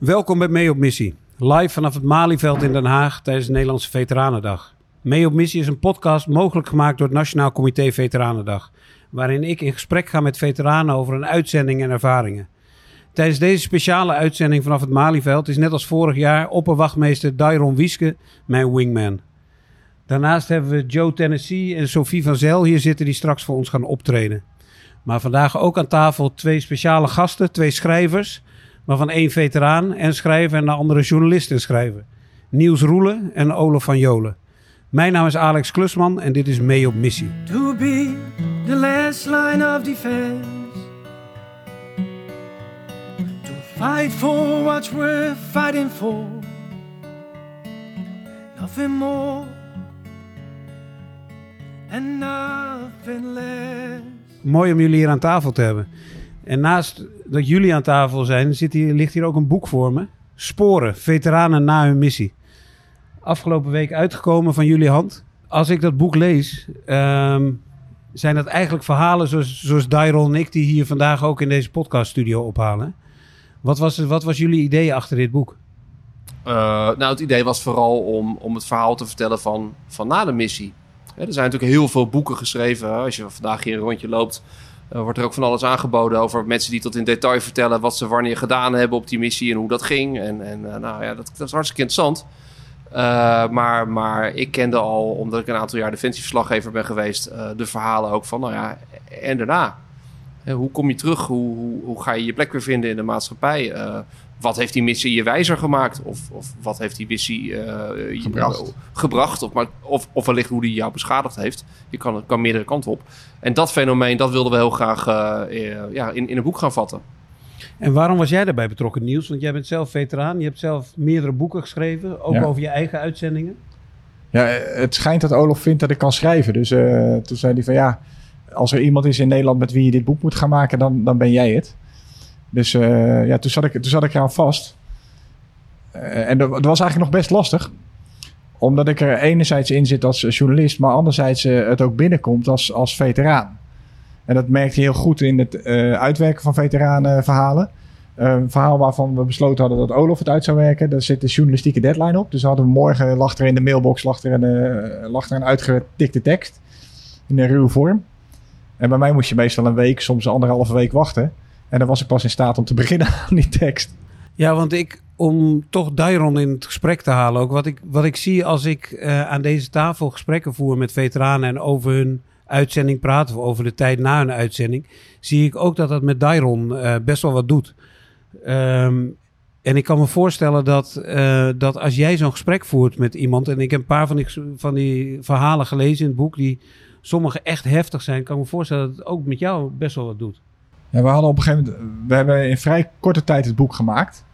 Welkom bij Mee op Missie. Live vanaf het Malieveld in Den Haag tijdens de Nederlandse Veteranendag. Mee op Missie is een podcast mogelijk gemaakt door het Nationaal Comité Veteranendag. Waarin ik in gesprek ga met veteranen over een uitzending en ervaringen. Tijdens deze speciale uitzending vanaf het Malieveld is net als vorig jaar opperwachtmeester Dairon Wieske mijn wingman. Daarnaast hebben we Joe Tennessee en Sophie van Zel hier zitten die straks voor ons gaan optreden. Maar vandaag ook aan tafel twee speciale gasten, twee schrijvers waarvan één veteraan en schrijver en de andere journalist en schrijver. Niels Roelen en Olaf van Jolen. Mijn naam is Alex Klusman en dit is Mee op Missie. To be the last line of defense. To fight for what's worth fighting for. Nothing more and nothing less. Mooi om jullie hier aan tafel te hebben. En naast dat jullie aan tafel zijn, zit hier, ligt hier ook een boek voor me. Sporen, veteranen na hun missie. Afgelopen week uitgekomen van jullie hand. Als ik dat boek lees, ehm, zijn dat eigenlijk verhalen zoals, zoals en ik... die hier vandaag ook in deze podcaststudio ophalen. Wat was, wat was jullie idee achter dit boek? Uh, nou, het idee was vooral om, om het verhaal te vertellen van, van na de missie. er zijn natuurlijk heel veel boeken geschreven. Als je vandaag hier een rondje loopt, uh, wordt er ook van alles aangeboden over mensen die tot in detail vertellen wat ze wanneer gedaan hebben op die missie en hoe dat ging. En, en uh, nou ja, dat, is hartstikke interessant. Uh, maar, maar ik kende al, omdat ik een aantal jaar defensieverslaggever ben geweest, de verhalen ook van, nou ja, en daarna. hoe kom je terug? Hoe, hoe, hoe, ga je je plek weer vinden in de maatschappij? Wat heeft die missie je wijzer gemaakt? Of, of wat heeft die missie uh, gebracht? Je, gebracht of, maar, of, of wellicht hoe die jou beschadigd heeft. Je kan, kan meerdere kanten op. En dat fenomeen, dat wilden we heel graag uh, ja, in, in een boek gaan vatten. En waarom was jij daarbij betrokken, Niels? Want jij bent zelf veteraan. Je hebt zelf meerdere boeken geschreven, ook ja. over je eigen uitzendingen. Ja, het schijnt dat Olof vindt dat ik kan schrijven. Dus uh, toen zei hij van ja, als er iemand is in Nederland met wie je dit boek moet gaan maken, dan, dan ben jij het. Dus uh, ja, toen zat ik, toen zat ik eraan vast. Uh, en dat, was eigenlijk nog best lastig. Omdat ik er enerzijds in zit als journalist, maar anderzijds uh, het ook binnenkomt als, als veteraan. En dat merkte je heel goed in het uitwerken van veteranenverhalen. een verhaal waarvan we besloten hadden dat Olof het uit zou werken. Daar zit de journalistieke deadline op. Dus hadden we morgen, lag er in de mailbox lag er een, lag er een uitgetikte tekst. In een ruwe vorm. En bij mij moest je meestal een week, soms anderhalve week wachten. En dan was ik pas in staat om te beginnen aan die tekst. Ja, want ik, om toch Dairon in het gesprek te halen ook. Wat ik, wat ik zie als ik uh, aan deze tafel gesprekken voer met veteranen en over hun uitzending praat. Of over de tijd na hun uitzending. Zie ik ook dat dat met Dairon uh, best wel wat doet. Um, en ik kan me voorstellen dat, uh, dat als jij zo'n gesprek voert met iemand. En ik heb een paar van die, van die verhalen gelezen in het boek. Die sommige echt heftig zijn. Kan ik me voorstellen dat het ook met jou best wel wat doet. Ja, we hadden op een gegeven moment, we hebben in vrij korte tijd het boek gemaakt.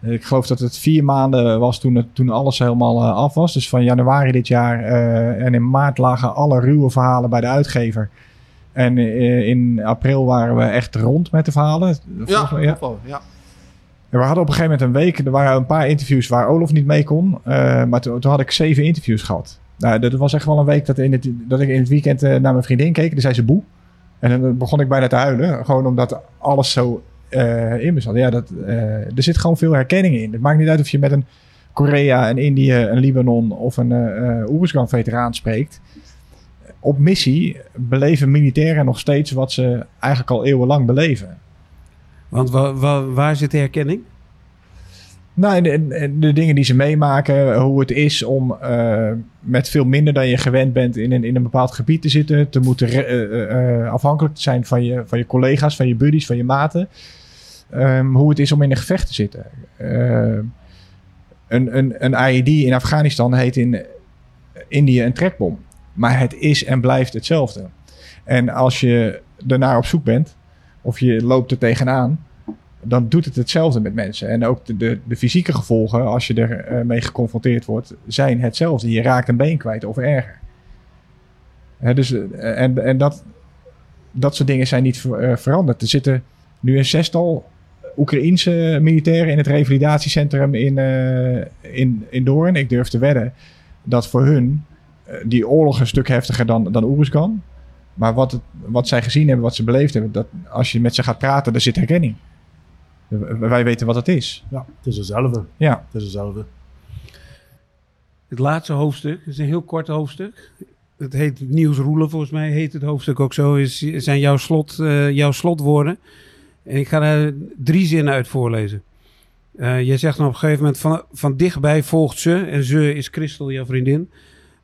Ik geloof dat het vier maanden was toen, het, toen alles helemaal uh, af was. Dus van januari dit jaar uh, en in maart lagen alle ruwe verhalen bij de uitgever. En uh, in april waren we echt rond met de verhalen. Ja, mij, ja. ja. En we hadden op een gegeven moment een week, er waren een paar interviews waar Olof niet mee kon. maar toen, toen had ik zeven interviews gehad. Nou, dat was echt wel een week dat, in het, dat ik in het weekend naar mijn vriendin keek. Toen zei ze boe. En dan begon ik bijna te huilen. Gewoon omdat alles zo uh, in me zat. Ja, dat, uh, er zit gewoon veel herkenning in. Het maakt niet uit of je met een Korea, een Indië, een Libanon of een uh, Oeruzgan-veteraan spreekt. Op missie beleven militairen nog steeds wat ze eigenlijk al eeuwenlang beleven. Want wa wa waar zit de herkenning? Nou, de, dingen die ze meemaken, hoe het is om uh, met veel minder dan je gewend bent in een, in een bepaald gebied te zitten, te moeten uh, uh, afhankelijk zijn van je, van je collega's, van je buddies, van je maten. Um, hoe het is om in een gevecht te zitten. een, een, een IED in Afghanistan heet in Indië een trekbom. Maar het is en blijft hetzelfde. En als je ernaar op zoek bent, of je loopt er tegenaan, dan doet het hetzelfde met mensen. En ook de, de, de fysieke gevolgen, als je ermee mee geconfronteerd wordt, zijn hetzelfde. Je raakt een been kwijt of erger. He, dus, en en dat, dat soort dingen zijn niet uh, veranderd. Er zitten nu een zestal Oekraïense militairen in het revalidatiecentrum in, in, in Doorn. Ik durf te wedden dat voor hun die oorlog een stuk heftiger dan, dan Oeruzgan. Maar wat, het, wat zij gezien hebben, wat ze beleefd hebben, dat als je met ze gaat praten, daar zit herkenning. Wij weten wat het is. Ja, het is hetzelfde. Ja. Het is hetzelfde. Het laatste hoofdstuk is een heel kort hoofdstuk. Het heet Nieuws Roelen, volgens mij heet het hoofdstuk ook zo. Is, zijn jouw, slot, eh, jouw slotwoorden. En ik ga er drie zinnen uit voorlezen. Uh, je zegt dan op een gegeven moment: van, van dichtbij volgt ze, en ze is Christel, jouw vriendin.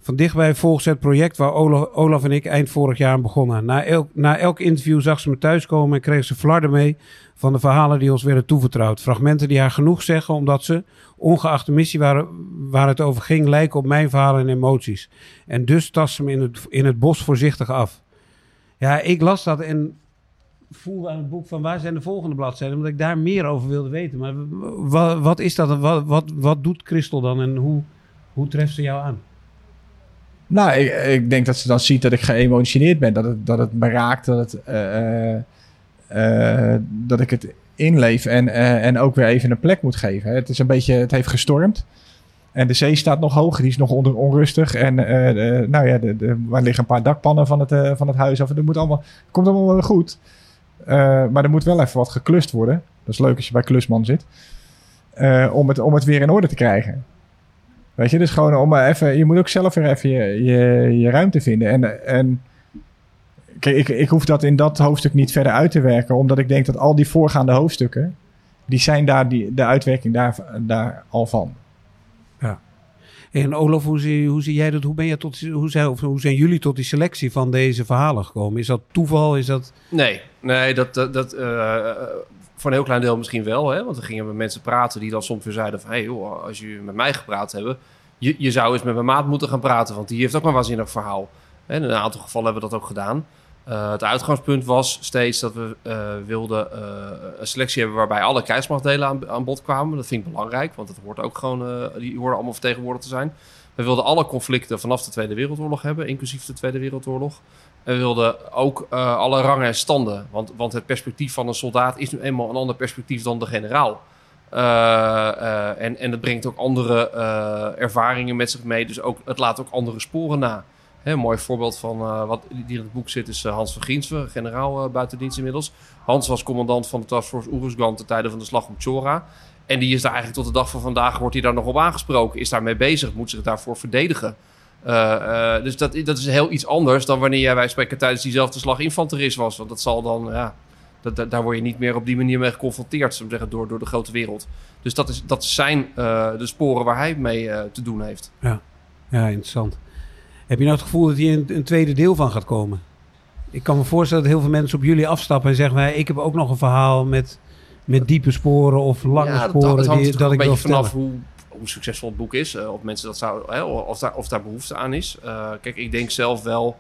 Van dichtbij volgt het project waar Olaf, en ik eind vorig jaar aan begonnen. Na elk, na elk interview zag ze me thuiskomen en kreeg ze flarden mee van de verhalen die ons werden toevertrouwd. Fragmenten die haar genoeg zeggen, omdat ze, ongeacht de missie waar, waar het over ging, lijken op mijn verhalen en emoties. En dus tast ze me in het, in het bos voorzichtig af. Ja, ik las dat en voelde aan het boek van waar zijn de volgende bladzijden, omdat ik daar meer over wilde weten. Maar wat, wat is dat? Wat, wat, wat doet Christel dan en hoe, hoe treft ze jou aan? Nou, ik, ik, denk dat ze dan ziet dat ik geëmotioneerd ben. Dat het, dat het me raakt, dat, het, uh, uh, dat ik het inleef en, en ook weer even een plek moet geven. Het, is een beetje, het heeft gestormd. En de zee staat nog hoog, die is nog onder, onrustig. En nou ja, de, de, er liggen een paar dakpannen van het, van het huis af. Het moet allemaal, komt allemaal wel goed. maar er moet wel even wat geklust worden. Dat is leuk als je bij klusman zit. om, het, om het weer in orde te krijgen. Weet je, dus gewoon om even, je moet ook zelf weer even je, je, je ruimte vinden. En, en kijk, ik, ik hoef dat in dat hoofdstuk niet verder uit te werken, omdat ik denk dat al die voorgaande hoofdstukken, die zijn daar die, de uitwerking daar, daar al van. Ja. En Olaf, hoe zie, hoe zie jij dat? Hoe, ben je tot, hoe, zijn, of hoe zijn jullie tot die selectie van deze verhalen gekomen? Is dat toeval? Is dat... Nee, nee dat, dat, dat uh, voor een heel klein deel misschien wel. Hè? Want we gingen met mensen praten die dan soms weer zeiden van... hé hey, als jullie met mij gepraat hebben... Je, je zou eens met mijn maat moeten gaan praten... want die heeft ook een waanzinnig verhaal. En in een aantal gevallen hebben we dat ook gedaan. Uh, het uitgangspunt was steeds dat we uh, wilden uh, een selectie hebben... waarbij alle krijgsmachtdelen aan, aan bod kwamen. Dat vind ik belangrijk, want het hoort ook gewoon... die horen allemaal vertegenwoordigd te zijn. We wilden alle conflicten vanaf de Tweede Wereldoorlog hebben... inclusief de Tweede Wereldoorlog. En we wilden ook uh, alle rangen en standen. Want, want het perspectief van een soldaat is nu eenmaal een ander perspectief dan de generaal. Uh, uh, en, en het brengt ook andere ervaringen met zich mee. Dus ook, het laat ook andere sporen na. Hè, een mooi voorbeeld van wat die in het boek zit is Hans van Gienswe, generaal buitendienst inmiddels. Hans was commandant van de Taskforce Oeruzgan ten tijde van de slag om Chora. En die is daar eigenlijk tot de dag van vandaag, wordt hij daar nog op aangesproken. Is daarmee bezig, moet zich daarvoor verdedigen. Uh, uh, dus dat, dat is heel iets anders dan wanneer jij bij spreken tijdens diezelfde slag infanterist was. Want dat zal dan, ja, dat, daar word je niet meer op die manier mee geconfronteerd, zeggen, door, door de grote wereld. Dus dat, is, dat zijn uh, de sporen waar hij mee te doen heeft. Ja. ja, interessant. Heb je nou het gevoel dat hier een, een, tweede deel van gaat komen? Ik kan me voorstellen dat heel veel mensen op jullie afstappen en zeggen: Ik heb ook nog een verhaal met, met diepe sporen of lange ja, sporen. Dat, dat die, dat ik wil vanaf hoe hoe succesvol het boek is. Uh, of mensen dat zouden, hè, of, daar, of daar behoefte aan is. Uh, kijk, ik denk zelf wel,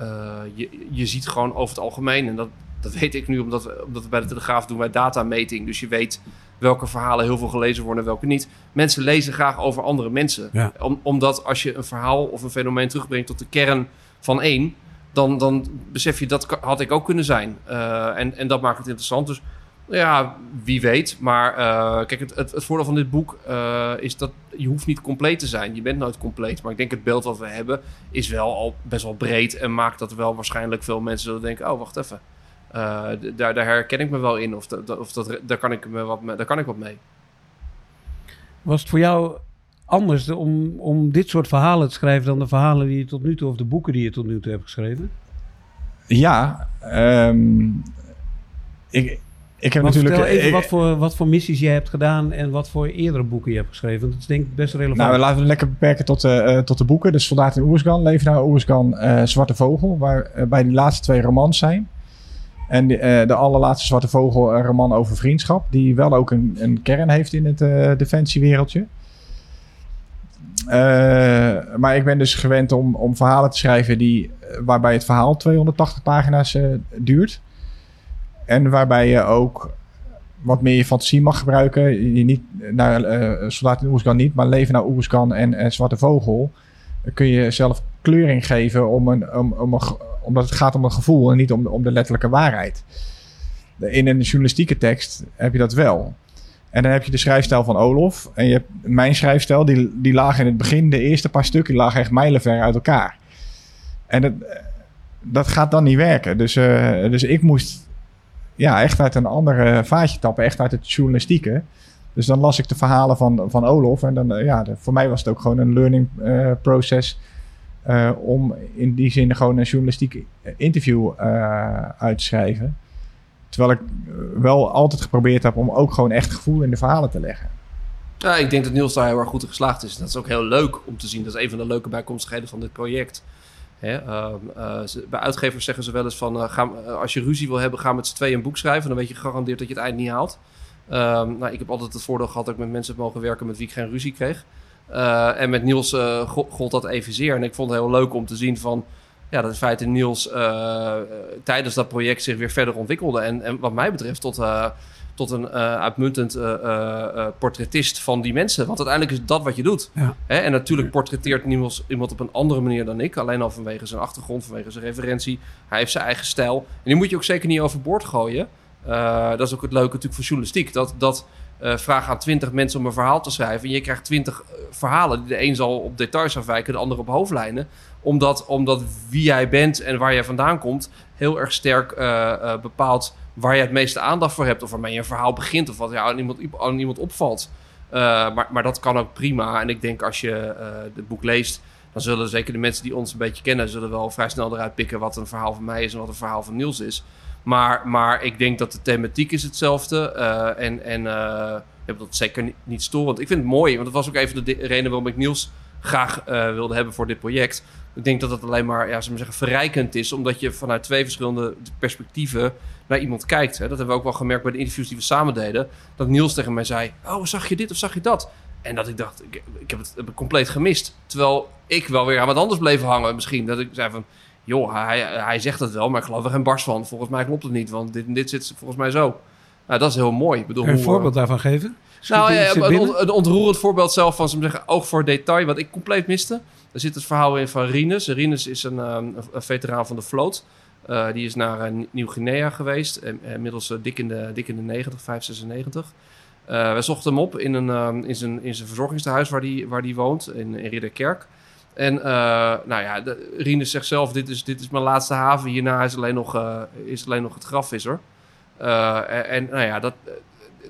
uh, je, je ziet gewoon over het algemeen, en dat, dat weet ik nu omdat we, omdat we bij de Telegraaf doen wij datameting. Dus je weet welke verhalen heel veel gelezen worden en welke niet. Mensen lezen graag over andere mensen. Ja. Om, omdat als je een verhaal of een fenomeen terugbrengt tot de kern van één, dan, dan besef je dat had ik ook kunnen zijn. en, en dat maakt het interessant. Dus ja, wie weet. Maar uh, kijk, het, het, het, voordeel van dit boek uh, is dat je hoeft niet compleet te zijn. Je bent nooit compleet. Maar ik denk het beeld wat we hebben is wel al best wel breed. En maakt dat wel waarschijnlijk veel mensen zullen denken... oh, wacht even. Uh, daar, daar herken ik me wel in. Of, dat, of dat, daar, kan ik me wat, daar kan ik wat mee. Was het voor jou anders om, om dit soort verhalen te schrijven... dan de verhalen die je tot nu toe... of de boeken die je tot nu toe hebt geschreven? Ja, um, ik ik heb maar natuurlijk. Vertel even ik, wat, voor, wat voor missies jij hebt gedaan en wat voor eerdere boeken je hebt geschreven. Dat is denk ik best relevant. Nou, laten we lekker beperken tot, uh, tot de boeken. De Soldaat in Oersgan, Leven naar Oersgan, uh, Zwarte Vogel, waar uh, bij die laatste twee romans zijn. En de, de allerlaatste Zwarte Vogel, een roman over vriendschap, die wel ook een, een kern heeft in het defensiewereldje. maar ik ben dus gewend om, om verhalen te schrijven die, waarbij het verhaal 280 pagina's duurt. En waarbij je ook wat meer je fantasie mag gebruiken. Je niet naar uh, Soldaat in Oerskan niet, maar Leven naar Oerskan en, en Zwarte Vogel. kun je zelf kleuring geven om een, om, om omdat het gaat om een gevoel en niet om, om de letterlijke waarheid. In een journalistieke tekst heb je dat wel. En dan heb je de schrijfstijl van Olof. En je hebt mijn schrijfstijl, die, die lagen in het begin, de eerste paar stukken, lagen echt mijlenver uit elkaar. En dat, dat gaat dan niet werken. Dus, uh, dus ik moest ja, echt uit een andere vaatje tappen. Echt uit het journalistieke. Dus dan las ik de verhalen van, van Olof. En dan, eh, ja, voor mij was het ook gewoon een learning eh, proces. eh, om in die zin gewoon een journalistiek interview uit te schrijven. Terwijl ik wel altijd geprobeerd heb om ook gewoon echt gevoel in de verhalen te leggen. Ja, ik denk dat Niels daar heel erg goed in geslaagd is. Dat is ook heel leuk om te zien. Dat is een van de leuke bijkomstigheden van dit project. Hè, ehm, eh, bij uitgevers zeggen ze wel eens van... eh, ga, eh, als je ruzie wil hebben, ga met z'n tweeën een boek schrijven. Dan weet je gegarandeerd dat je het eind niet haalt. Ehm, nou, ik heb altijd het voordeel gehad dat ik met mensen heb mogen werken... met wie ik geen ruzie kreeg. En met Niels go- gold dat evenzeer. En ik vond het heel leuk om te zien van... Ja, dat in feite Niels tijdens dat project zich weer verder ontwikkelde. En, en wat mij betreft tot... tot een eh, uitmuntend eh, eh, portretist van die mensen. Want uiteindelijk is dat wat je doet. Ja. Hè? En natuurlijk portretteert Niels iemand op een andere manier dan ik. Alleen al vanwege zijn achtergrond, vanwege zijn referentie. Hij heeft zijn eigen stijl. En die moet je ook zeker niet overboord gooien. Dat is ook het leuke natuurlijk van journalistiek. Dat, dat eh vraag aan twintig mensen om een verhaal te schrijven. En je krijgt twintig verhalen. De een zal op details afwijken, de ander op hoofdlijnen. Omdat, omdat wie jij bent en waar jij vandaan komt... heel erg sterk bepaalt waar je het meeste aandacht voor hebt. Of waarmee je een verhaal begint. Of wat jou aan iemand, aan iemand opvalt. Eh, maar, maar dat kan ook prima. En ik denk als je eh het boek leest... dan zullen zeker de mensen die ons een beetje kennen... zullen wel vrij snel eruit pikken wat een verhaal van mij is... en wat een verhaal van Niels is. Maar, maar ik denk dat de thematiek is hetzelfde. eh, en en ik heb dat zeker niet, niet storend. Ik vind het mooi, want dat was ook even de reden waarom ik Niels graag eh, wilde hebben voor dit project. Ik denk dat het alleen maar, ja, zeggen, verrijkend is, omdat je vanuit twee verschillende perspectieven naar iemand kijkt. Hè. Dat hebben we ook wel gemerkt bij de interviews die we samen deden. Dat Niels tegen mij zei: Oh, zag je dit of zag je dat? En dat ik dacht, ik, heb het compleet gemist. Terwijl ik wel weer aan wat anders bleef hangen, misschien. Dat ik zei van. Joh, hij, hij zegt het wel, maar ik geloof er geen barst van. Volgens mij klopt het niet, want dit dit zit volgens mij zo. Nou, dat is heel mooi. Ik bedoel, een hoe, eh, voorbeeld daarvan geven? Schiet nou ja, een, on- een ontroerend voorbeeld zelf van, we zeggen, oog voor detail, wat ik compleet miste. Er zit het verhaal in van Rinus. Rinus is een, ehm, een veteraan van de vloot. Eh, die is naar eh, Nieuw-Guinea geweest. Inmiddels dik, in de, dik in de 90, 596. Eh we zochten hem op in, een, ehm, in, zijn, in zijn verzorgingstehuis waar hij waar die woont, in, in Ridderkerk. En nou ja, de, Rinus zegt zelf, dit is, dit is mijn laatste haven. Hierna is alleen nog, is alleen nog het graf is er. Eh, en, en nou ja, dat,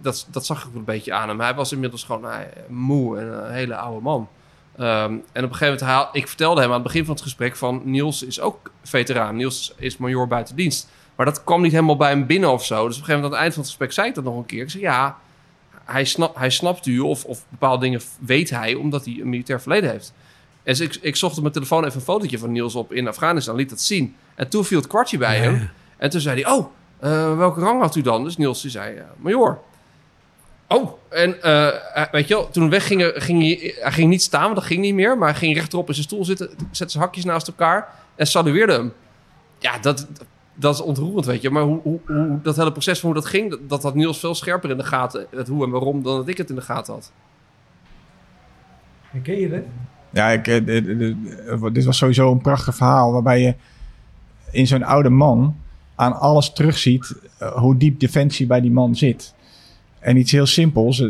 dat, dat zag ik een beetje aan hem. Hij was inmiddels gewoon nou, moe en een hele oude man. Ehm, en op een gegeven moment, haal- ik vertelde hem aan het begin van het gesprek van Niels is ook veteraan. Niels is major buiten dienst. Maar dat kwam niet helemaal bij hem binnen of zo. Dus op een gegeven moment aan het eind van het gesprek zei ik dat nog een keer. Ik zei ja, hij, snap, hij snapt u of, of bepaalde dingen weet hij omdat hij een militair verleden heeft. En dus ik, ik zocht op mijn telefoon even een fotootje van Niels op in Afghanistan, liet dat zien. En toen viel het kwartje bij Ja, hem. En toen zei hij, oh, eh, welke rang had u dan? Dus Niels die zei, eh, major. Oh, en eh, weet je wel, toen we weggingen, ging hij, hij ging niet staan, want dat ging niet meer. Maar hij ging rechterop in zijn stoel zitten, zette zijn hakjes naast elkaar en salueerde hem. Ja, dat, dat is ontroerend, weet je. Maar hoe, hoe, hoe dat hele proces van hoe dat ging, dat, dat had Niels veel scherper in de gaten. Het hoe en waarom, dan dat ik het in de gaten had. Ken je dat? Ja, ik, dit- dit- dit was sowieso een prachtig verhaal waarbij je in zo'n oude man aan alles terugziet eh, hoe diep defensie bij die man zit. En iets heel simpels, eh,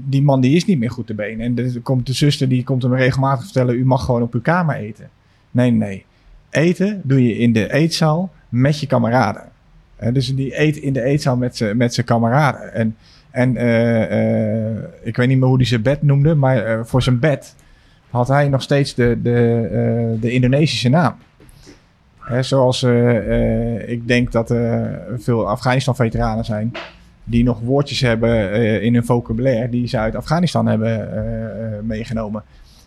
die man die is niet meer goed te been. En er komt de zuster die komt hem regelmatig vertellen, u mag gewoon op uw kamer eten. Nee, nee. Eten doe je in de eetzaal met je kameraden. Dus die eet in de eetzaal met zijn kameraden. En, en eh, ik weet niet meer hoe hij zijn bed noemde, maar voor zijn bed had hij nog steeds de, de, de Indonesische naam. Zoals eh, eh, ik denk dat er veel Afghanistan-veteranen zijn die nog woordjes hebben eh, in hun vocabulaire die ze uit Afghanistan hebben eh, eh, meegenomen.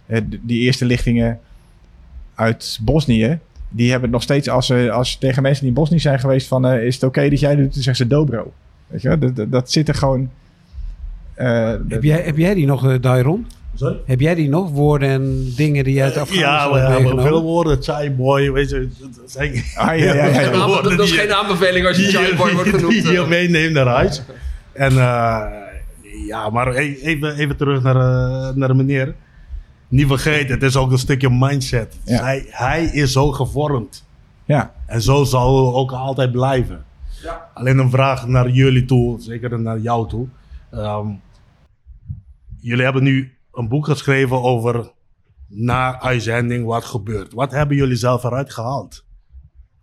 Eh, die eerste lichtingen uit Bosnië, die hebben het nog steeds als ze als tegen mensen die in Bosnië zijn geweest van eh, is het oké dat jij doet, dan zeggen ze dobro. Weet je, dat, zit er gewoon. eh, Heb jij, heb jij die nog, eh Dairon? Sorry? Heb jij die nog, woorden en dingen die je uit Afghanistan Ja, hebt we hebben veel woorden. Chai boy, weet je. dat zijn- Ah, ja, ja, ja, ja. woorden dat is geen aanbeveling als je Giant Boy wordt genoemd. Die je eh. meeneemt naar huis. En eh, ja, maar e- even, even terug naar, eh, naar de meneer. Niet vergeten, het is ook een stukje mindset. Ja. Hij, hij is zo gevormd. ja. En zo zal het ook altijd blijven. Ja. Alleen een vraag naar jullie toe, zeker naar jou toe. Ehm, jullie hebben nu een boek geschreven over na uitzending wat gebeurt. Wat hebben jullie zelf eruit gehaald?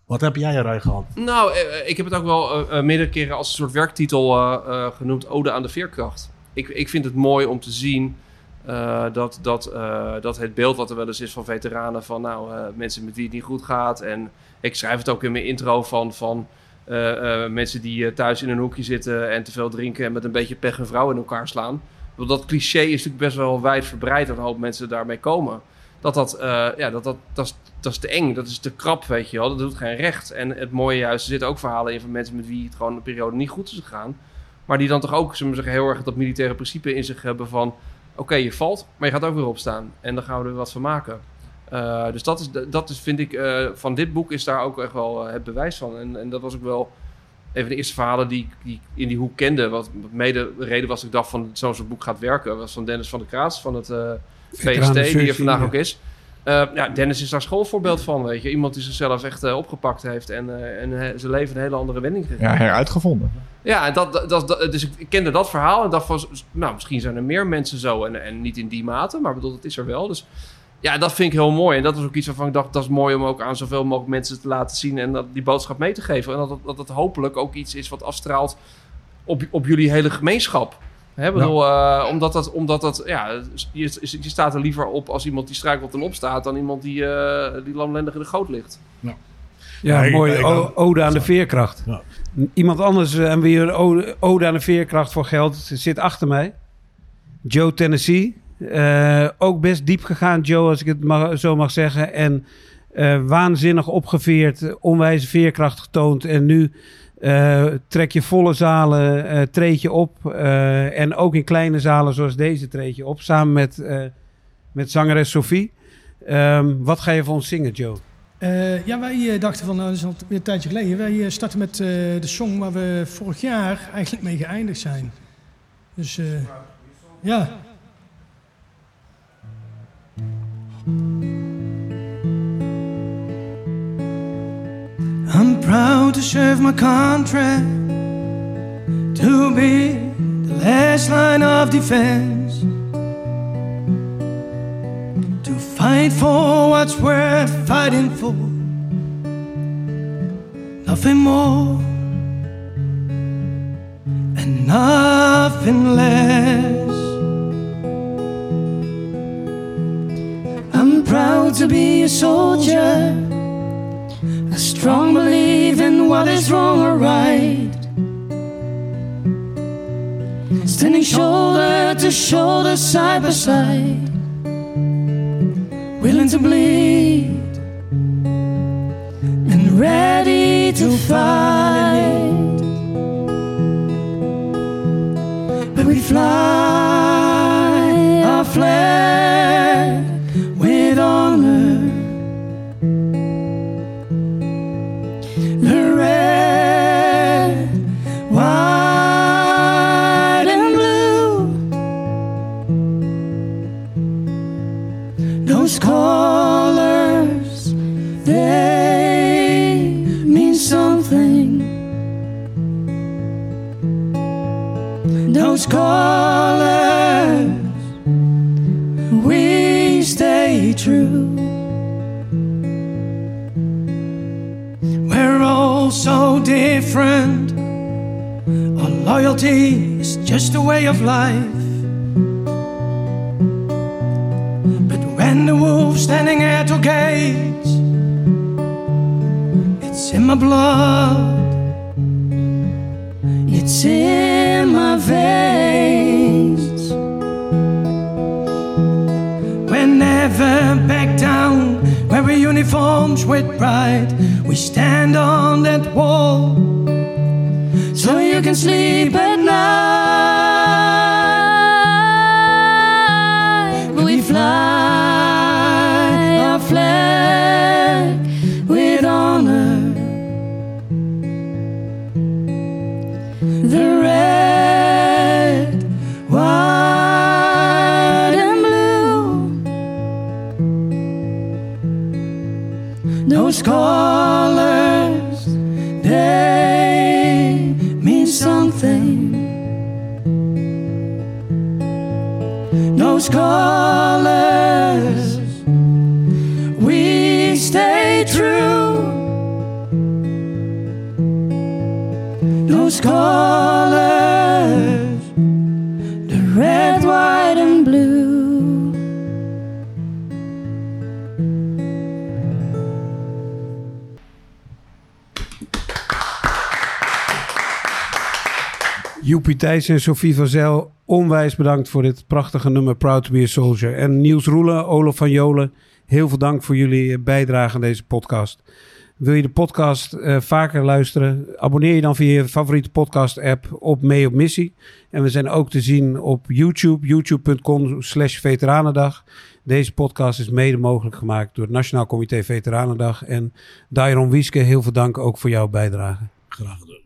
Wat heb jij eruit gehad? Nou, eh, ik heb het ook wel eh, eh, meerdere keren als een soort werktitel eh, eh, genoemd: Ode aan de veerkracht. Ik, ik vind het mooi om te zien eh, dat, dat, eh, dat het beeld wat er wel eens is van veteranen, van nou, eh, mensen met wie het niet goed gaat. En ik schrijf het ook in mijn intro van, van eh, eh, mensen die eh, thuis in een hoekje zitten en te veel drinken en met een beetje pech een vrouw in elkaar slaan. Dat cliché is natuurlijk best wel wijdverbreid en een hoop mensen daarmee komen. Dat dat, eh, ja, dat, dat, dat, is, dat is te eng, dat is te krap, weet je wel. Dat doet geen recht. En het mooie juist, er zitten ook verhalen in van mensen met wie het gewoon een periode niet goed is gegaan. Maar die dan toch ook, zeggen, heel erg dat militaire principe in zich hebben van... Oké, je valt, maar je gaat ook weer opstaan. En dan gaan we er wat van maken. Eh, dus dat is, dat is, vind ik, eh, van dit boek is daar ook echt wel het bewijs van. En, en dat was ook wel een van de eerste verhalen die, ik- die ik in die hoek kende. Wat mede de reden was dat ik dacht van zo'n soort boek gaat werken. Was van Dennis van der Kraats van het eh, VST, die er vandaag ja. ook is. Eh, ja, Dennis is daar schoolvoorbeeld van, weet je. Iemand die zichzelf echt eh, opgepakt heeft en, eh, en zijn leven een hele andere wending gegeven. Ja, heruitgevonden. Ja, en dat, dat, dat- dus ik kende dat verhaal en dacht van, nou, misschien zijn er meer mensen zo. En, en niet in die mate, maar ik bedoel, het is er wel. Dus ja, dat vind ik heel mooi. En dat was ook iets waarvan ik dacht, dat is mooi om ook aan zoveel mogelijk mensen te laten zien en dat, die boodschap mee te geven. En dat het, dat het hopelijk ook iets is wat afstraalt op, op jullie hele gemeenschap. Hè, bedoel, eh, omdat dat, omdat dat, ja, je, je staat er liever op als iemand die struikelt en opstaat dan iemand die, eh, die lamlendig in de goot ligt. Ja, Ja, ik- mooi. ode aan de veerkracht. Ja. Iemand anders eh, en wie een ode, ode aan de veerkracht voor geldt, zit achter mij. Joe Tennessee. Eh, ook best diep gegaan, Joe, als ik het zo mag zeggen. En eh, waanzinnig opgeveerd, onwijze veerkracht getoond. En nu eh, trek je volle zalen, treed je op. en ook in kleine zalen zoals deze treed je op. Samen met, met zangeres Sophie. Ehm, wat ga je voor ons zingen, Joe? Ja, wij dachten van, nou, dat is al een tijdje geleden. Wij starten met de song waar we vorig jaar eigenlijk mee geëindigd zijn. Dus ja. I'm proud to serve my country, to be the last line of defense. to fight for what's worth fighting for. Nothing more and nothing less. To be a soldier, a strong belief in what is wrong or right. Standing shoulder to shoulder, side by side willing to bleed and ready to fight. When the wolf's standing at our gates, it's in my blood, it's in my veins. We'll never back down, wear our uniforms with pride. We stand on that wall so you can sleep at night. We fly Joepie Thijs en Sophie van Zel, onwijs bedankt voor dit prachtige nummer Proud to be a Soldier. En Niels Roelen, Olaf van Jolen, heel veel dank voor jullie bijdrage aan deze podcast. Wil je de podcast eh, vaker luisteren? Abonneer je dan via je favoriete podcast app op Mee op Missie. En we zijn ook te zien op YouTube, youtube.com slash veteranendag. Deze podcast is mede mogelijk gemaakt door het Nationaal Comité Veteranendag. En Dairon Wieske, heel veel dank ook voor jouw bijdrage. Graag gedaan.